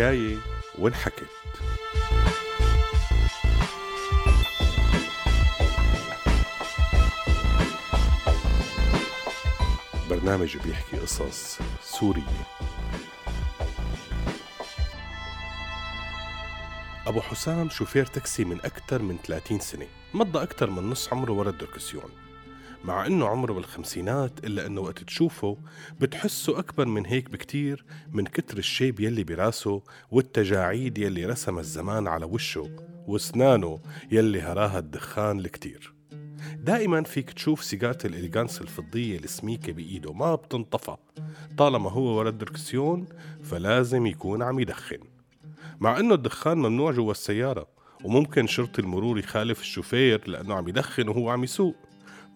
حكاية وانحكت. برنامج بيحكي قصص سورية. أبو حسام شوفير تاكسي من أكثر من 30 سنة. مضى أكثر من نص عمره ورا الدركسيون. مع إنه عمره بالخمسينات إلا إنه وقت تشوفه بتحسه أكبر من هيك بكتير من كتر الشيب يلي براسه والتجاعيد يلي رسم الزمان على وشه وأسنانه يلي هراها الدخان الكتير. دائما فيك تشوف سيجارة ال Elegance الفضية السميكة بإيده ما بتنطفى. طالما هو ورا الدركسيون فلازم يكون عم يدخن. مع إنه الدخان ممنوع جوا السيارة وممكن شرطي المرور يخالف الشوفير لأنه عم يدخن وهو عم يسوق.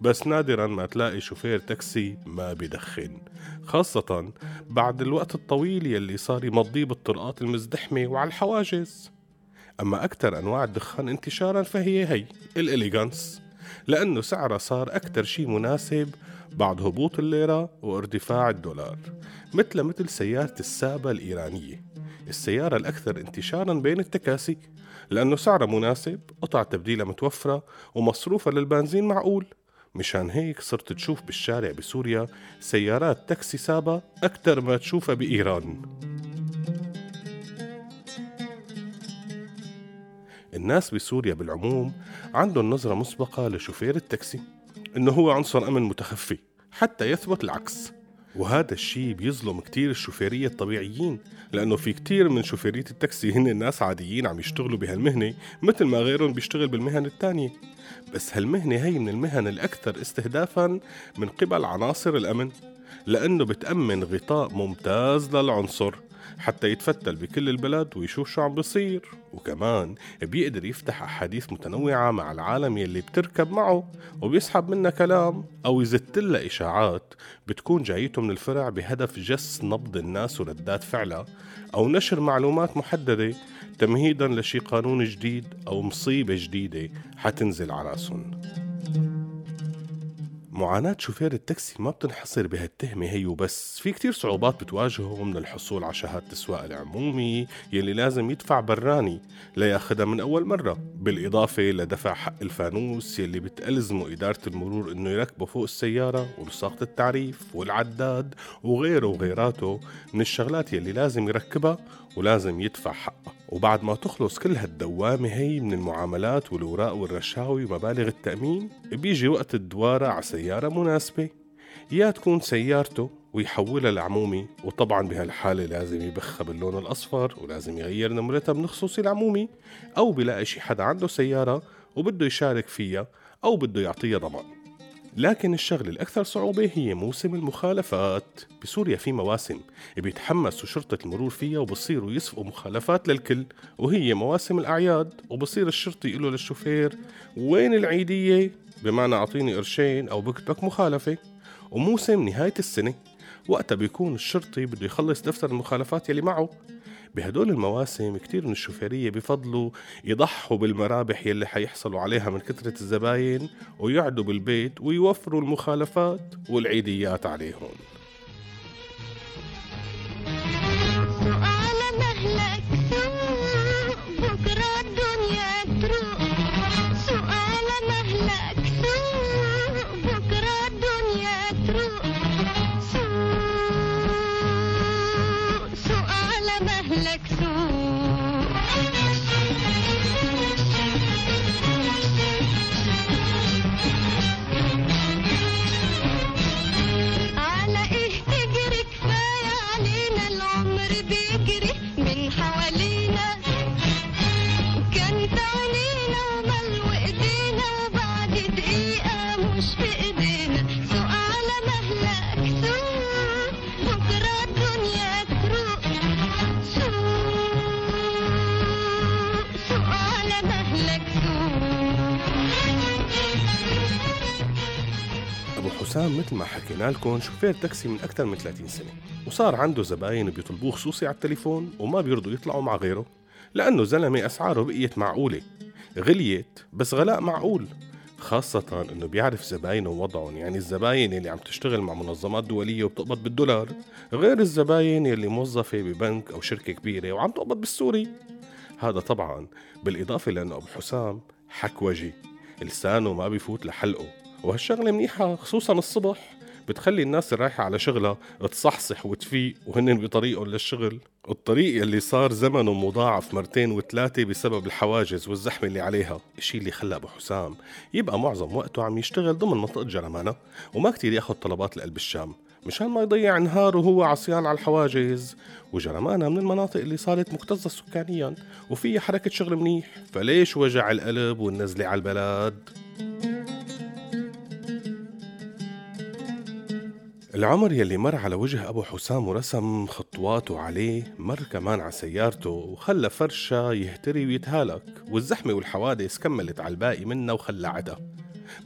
بس نادرا ما تلاقي شوفير تاكسي ما بدخن خاصة بعد الوقت الطويل يلي صار يمضيه بالطرقات المزدحمة وعلى الحواجز. أما أكثر أنواع الدخان انتشارا فهي هي الإليغانس لأنه سعرها صار أكثر شي مناسب بعد هبوط الليرة وارتفاع الدولار مثل مثل سيارة السابة الإيرانية. السيارة الأكثر انتشارا بين التكاسي لأنه سعرها مناسب قطع تبديلها متوفرة ومصروفها للبنزين معقول. مشان هيك صرت تشوف بالشارع بسوريا سيارات تاكسي سابا أكثر ما تشوفها بإيران. الناس بسوريا بالعموم عندهم نظرة مسبقة لشوفير التاكسي إنه هو عنصر أمن متخفي حتى يثبت العكس. وهذا الشيء بيظلم كتير الشوفيرية الطبيعيين لأنه في كتير من شوفيرية التاكسي هن ناس عاديين عم يشتغلوا بهالمهنة مثل ما غيرهم بيشتغل بالمهن التانية. بس هالمهنة هي من المهن الأكثر استهدافا من قبل عناصر الأمن. لأنه بتأمن غطاء ممتاز للعنصر حتى يتفتل بكل البلد ويشوف شو عم بصير. وكمان بيقدر يفتح أحاديث متنوعة مع العالم يلي بتركب معه وبيسحب منها كلام أو يزتلها إشاعات بتكون جايته من الفرع بهدف جس نبض الناس وردات فعلها أو نشر معلومات محددة تمهيدا لشي قانون جديد أو مصيبة جديدة حتنزل على رأسهم. معاناة شوفير التاكسي ما بتنحصر بهالتهمة هي وبس في كتير صعوبات بتواجهه من الحصول على شهادة السواق العمومي يلي لازم يدفع براني لياخدها من أول مرة. بالإضافة لدفع حق الفانوس يلي بتألزمه إدارة المرور إنه يركبه فوق السيارة وبساقة التعريف والعداد وغيره وغيراته من الشغلات يلي لازم يركبها ولازم يدفع حقها. وبعد ما تخلص كل هالدوامة هي من المعاملات والوراق والرشاوي ومبالغ التأمين بيجي وقت الدوارة على سيارة مناسبة. يا تكون سيارته ويحولها لعمومي وطبعا بهالحالة لازم يبخها باللون الأصفر ولازم يغير نمرتها من خصوصي العمومي أو بلاقي شي حدا عنده سيارة وبده يشارك فيها أو بده يعطيها ضمان. لكن الشغلة الأكثر صعوبة هي موسم المخالفات بسوريا في مواسم بيتحمسوا شرطة المرور فيها وبصيروا يسفقوا مخالفات للكل وهي مواسم الأعياد وبصير الشرطي يقول للشوفير وين العيدية؟ بمعنى أعطيني قرشين أو بكتبك مخالفة. وموسم نهاية السنة وقتها بيكون الشرطي بده يخلص دفتر المخالفات يلي معه. بهدول المواسم كتير من الشوفيرية بفضلوا يضحوا بالمرابح يلي حيحصلوا عليها من كثرة الزباين ويقعدوا بالبيت ويوفروا المخالفات والعيديات عليهم. حسام مثل ما حكينا لكم شوفير تاكسي من أكثر من 30 سنة وصار عنده زباين بيطلبوه خصوصي على التليفون وما بيرضوا يطلعوا مع غيره لأنه زلمة أسعاره بقيت معقولة غليت بس غلاء معقول خاصة إنه بيعرف زباينه ووضعهم يعني الزباين اللي عم تشتغل مع منظمات دولية وبتقبض بالدولار غير الزباين اللي موظفة ببنك أو شركة كبيرة وعم تقبض بالسوري. هذا طبعا بالإضافة لأنه أبو حسام حكوجي لسانه ما بيفوت لحلقه. وهالشغلة منيحة خصوصا الصبح. بتخلي الناس الرايحة على شغلها تصحصح وتفيق وهن بطريقهم للشغل. الطريق اللي صار زمنه مضاعف مرتين وثلاثة بسبب الحواجز والزحمة اللي عليها. الشيء اللي خلى أبو حسام يبقى معظم وقته عم يشتغل ضمن منطقة جرمانة وما كتير ياخد طلبات لقلب الشام مشان ما يضيع نهاره وهو عصيان على الحواجز. وجرمانة من المناطق اللي صارت مكتظة سكانيا وفيها حركة شغل منيح. فليش وجع القلب والنزلة على البلد؟ العمر يلي مر على وجه أبو حسام ورسم خطواته عليه مر كمان على سيارته وخلى فرشة يهتري ويتهالك والزحمة والحوادث كملت على الباقي منها وخلعتها.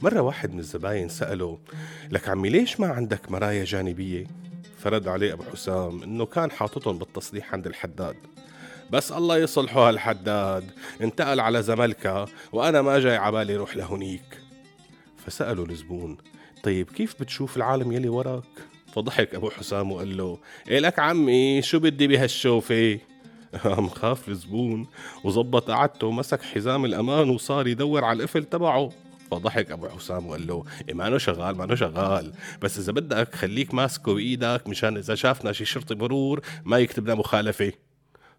مرة واحد من الزباين سأله لك عمي ليش ما عندك مرايا جانبية؟ فرد عليه أبو حسام إنه كان حاططهم بالتصليح عند الحداد. بس الله يصلحه هالحداد انتقل على زملكة وأنا ما جاي عبالي روح لهونيك. فسأله الزبون طيب كيف بتشوف العالم يلي وراك؟ فضحك أبو حسام وقال له إيه لك عمي شو بدي بهالشوفة؟ قام خاف الزبون وظبط قعدته ومسك حزام الأمان وصار يدور على القفل تبعه فضحك أبو حسام وقال له إيه مانو شغال مانو شغال بس إذا بدك خليك ماسكه بإيدك مشان إذا شافنا شي شرطي مرور ما يكتب لنا مخالفة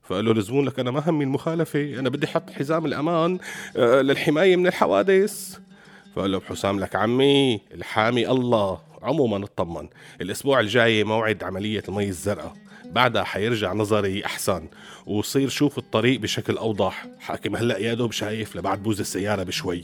فقال له الزبون لك أنا ما همي المخالفة أنا بدي أحط حزام الأمان آه، للحماية من الحوادث فقال له بحسام لك عمي الحامي الله. عموما اطمن. الأسبوع الجاي موعد عملية المي الزرقاء. بعدها حيرجع نظري أحسن. وصير شوف الطريق بشكل أوضح. حاكم هلأ يا دوب شايف لبعد بوز السيارة بشوي.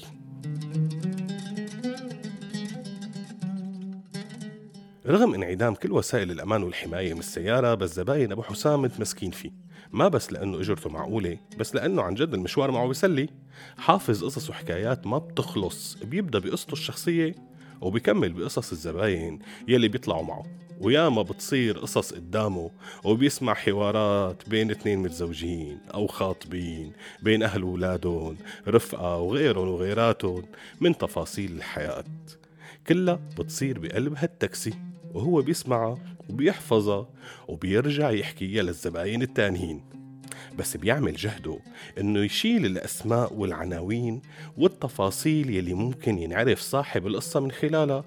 رغم انعدام كل وسائل الأمان والحماية من السيارة بس زباين أبو حسام متمسكين فيه. ما بس لأنه إجرته معقولة بس لأنه عن جد المشوار معه بيسلي. حافظ قصص وحكايات ما بتخلص بيبدأ بقصته الشخصية وبيكمل بقصص الزباين يلي بيطلعوا معه. وياما بتصير قصص قدامه وبيسمع حوارات بين اثنين متزوجين أو خاطبين بين أهل ولادهم رفقة وغيرهم وغيراتهم من تفاصيل الحياة. كلها بتصير بقلب هالتاكسي. وهو بيسمعها وبيحفظها وبيرجع يحكيها للزباين التانيين. بس بيعمل جهده إنه يشيل الأسماء والعناوين والتفاصيل يلي ممكن ينعرف صاحب القصة من خلالها.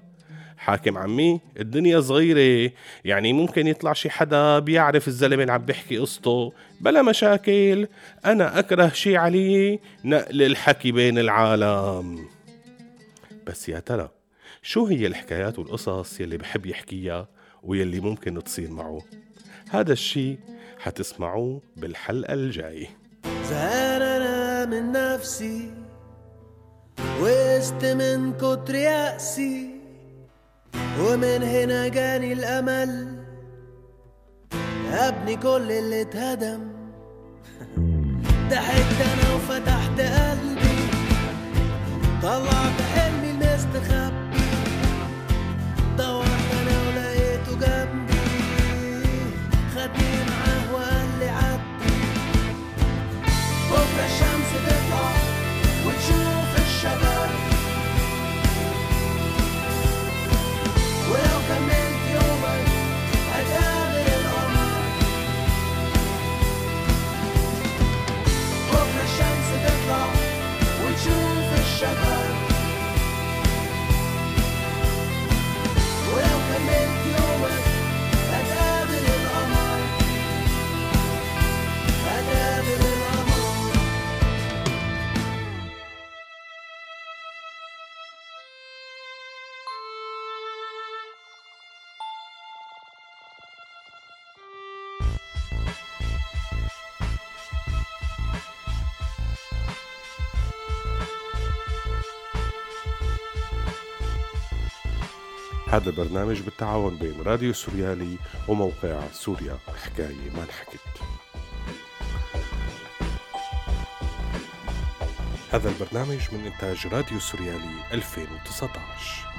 حاكم عمي الدنيا صغيرة يعني ممكن يطلع شي حدا بيعرف الزلمة اللي عم بيحكي قصته بلا مشاكل. أنا أكره شي عليه نقل الحكي بين العالم. بس يا ترى شو هي الحكايات والقصص يلي بحب يحكيها ويلي ممكن تصير معه؟ هذا الشي حتسمعوه بالحلقة الجاي. زهقان من نفسي وقست من كتر يأسي ومن هنا جاني الأمل. أبني كل اللي اتهدم. ضحكت أنا وفتحت قلبي طلعت حلمي هذا البرنامج بالتعاون بين راديو سوريالي وموقع سوريا. حكاية ما انحكت. هذا البرنامج من إنتاج راديو سوريالي 2019